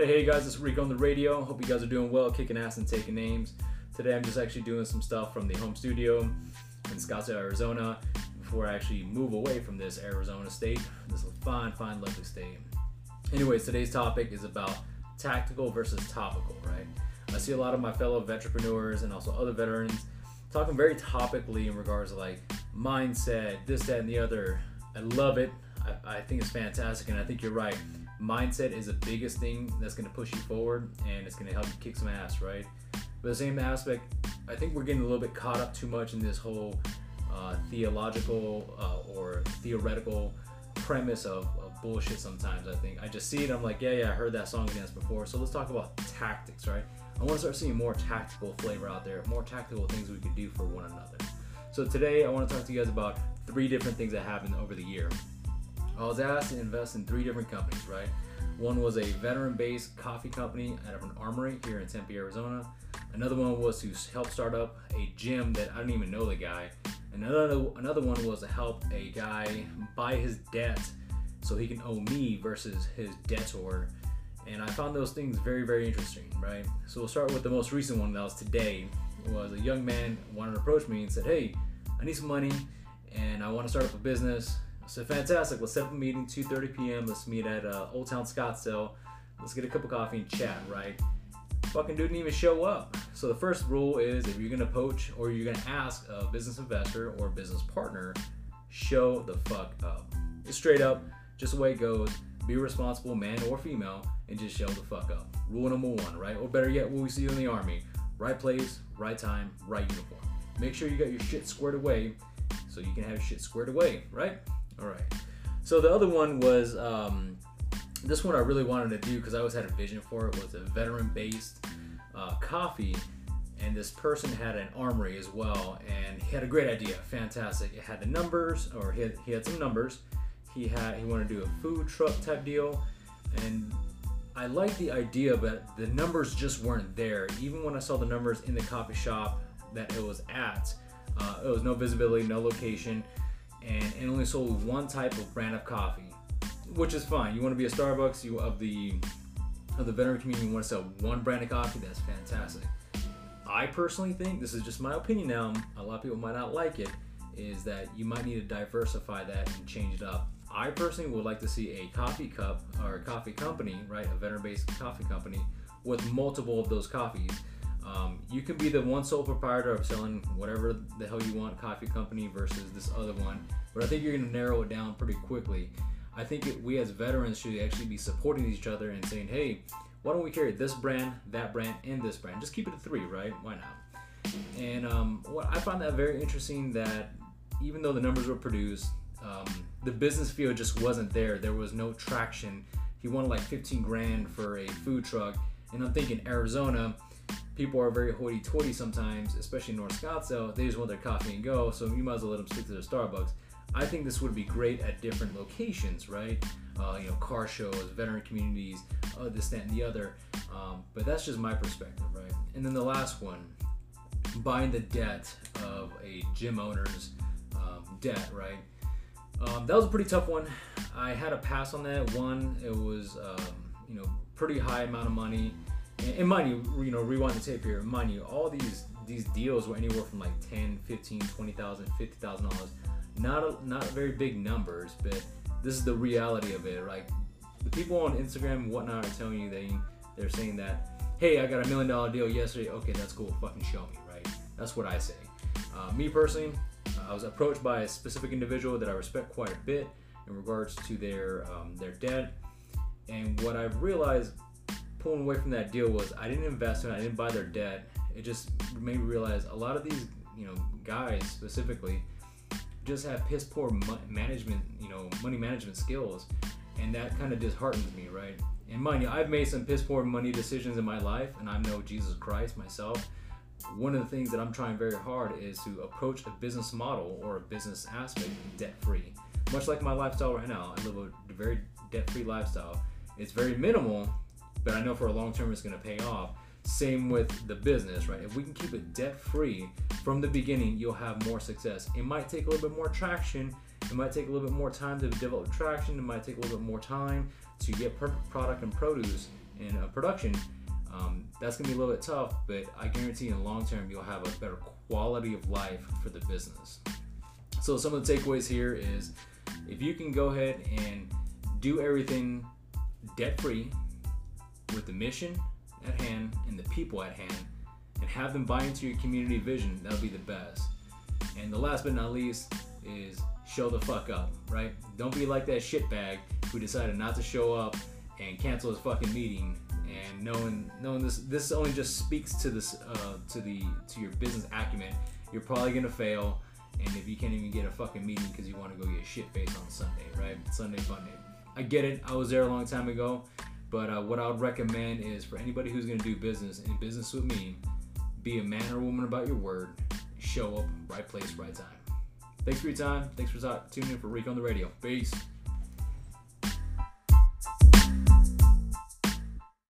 Hey, hey guys, it's Rico on the radio. Hope you guys are doing well, kicking ass and taking names. Today I'm just actually doing some stuff from the home studio in Scottsdale, Arizona, before I actually move away from this Arizona state, this is a fine, fine, lovely state. Anyways, today's topic is about tactical versus topical, right? I see a lot of my fellow entrepreneurs and also other veterans talking very topically in regards to like mindset, this, that, and the other. I love it. I, I think it's fantastic, and I think you're right. Mindset is the biggest thing that's going to push you forward, and it's going to help you kick some ass, right? But the same aspect, I think we're getting a little bit caught up too much in this whole uh, theological uh, or theoretical premise of, of, bullshit sometimes. I think I just see it. I'm like, yeah, yeah, I heard that song and dance before. So let's talk about tactics, right? I want to start seeing more tactical flavor out there, more tactical things we could do for one another. So today I want to talk to you guys about three different things that happened over the year. I was asked to invest in three different companies, right? One was a veteran based coffee company out of an armory here in Tempe, Arizona. Another one was to help start up a gym that I didn't even know the guy. Another another one was to help a guy buy his debt so he can owe me versus his debtor. And I found those things very, very interesting, right? So we'll start with the most recent one that was today. Was a young man wanted to approach me and said, Hey, I need some money and I want to start up a business. Said, Fantastic, let's set up a meeting, 2:30 p.m. Let's meet at uh, Old Town Scottsdale. Let's get a cup of coffee and chat, right? fucking dude didn't even show up. So the first rule is if you're gonna poach or you're gonna ask a business investor or business partner, show the fuck up. It's straight up, just the way it goes. Be responsible, man or female, and just show the fuck up. Rule number one, right? Or better yet, what we see you in the army: right place, right time, right uniform. Make sure you got your shit squared away, so you can have your shit squared away, right? All right. So the other one was um, this one I really wanted to do because I always had a vision for it was a veteran based uh, coffee. And this person had an armory as well and he had a great idea. Fantastic. It had the numbers or he had, he had some numbers. He had he wanted to do a food truck type deal. And I liked the idea but the numbers just weren't there. Even when I saw the numbers in the coffee shop that it was at uh, it was no visibility no location and only sold one type of brand of coffee which is fine. You want to be a Starbucks, you of the of the veteran community, you want to sell one brand of coffee. That's fantastic. I personally think this is just my opinion now. A lot of people might not like it. Is that you might need to diversify that and change it up. I personally would like to see a coffee cup or a coffee company, right? A veteran-based coffee company with multiple of those coffees. Um, you can be the one sole proprietor of selling whatever the hell you want coffee company versus this other one, but I think you're to narrow it down pretty quickly. I think it, we as veterans should actually be supporting each other and saying, hey, why don't we carry this brand, that brand, and this brand? Just keep it at three, right? Why not? And um, what I found that very interesting that even though the numbers were produced, um, the business field just wasn't there. There was no traction. He wanted like 15 grand for a food truck, and I'm thinking Arizona, people are very hoity-toity sometimes, especially in North Scottsdale. They just want their coffee and go, so you might as well let them stick to their Starbucks. I think this would be great at different locations, right? Uh, you know, car shows, veteran communities, uh, this, that, and the other. Um, but that's just my perspective, right? And then the last one, buying the debt of a gym owner's um, debt, right? Um, that was a pretty tough one. I had a pass on that. One, it was um, you know pretty high amount of money, and, and mind you, you know, rewind the tape here. Mind you, all these these deals were anywhere from like 10, 15, 20,000, 50,000 dollars not a, not very big numbers, but this is the reality of it. Like the people on Instagram and whatnot are telling you they they're saying that, hey, I got a million dollar deal yesterday. Okay, that's cool. Fucking show me, right? That's what I say. Uh, me personally, I was approached by a specific individual that I respect quite a bit in regards to their um, their debt, and what I've realized pulling away from that deal was I didn't invest in it. I didn't buy their debt. It just made me realize a lot of these you know guys specifically just have piss poor management, you know, money management skills, and that kind of disheartens me, right? And mind you, I've made some piss poor money decisions in my life, and I know Jesus Christ myself. One of the things that I'm trying very hard is to approach a business model or a business aspect debt free. Much like my lifestyle right now, I live a very debt free lifestyle. It's very minimal, but I know for a long term it's going to pay off. Same with the business, right? If we can keep it debt free from the beginning, you'll have more success. It might take a little bit more traction. It might take a little bit more time to develop traction. It might take a little bit more time to get perfect product and produce in a production, um, that's gonna be a little bit tough. But I guarantee in the long term you'll have a better quality of life for the business. So some of the takeaways here is if you can go ahead and do everything debt free the mission at hand and the people at hand and have them buy into your community vision, that'll be the best. And the last but not least is show the fuck up, right? Don't be like that shitbag who decided not to show up and cancel his fucking meeting and knowing knowing this this only just speaks to this uh, to the to your business acumen. You're probably gonna fail, and if you can't even get a fucking meeting because you want to go get shit faced on Sunday, right? Sunday fun day. I get it. I was there a long time ago, but uh, what I would recommend is for anybody who's gonna do business in business with me, be a man or woman about your word. Show up, right place, right time. Thanks for your time. Thanks for tuning in for Rico on the radio. Peace.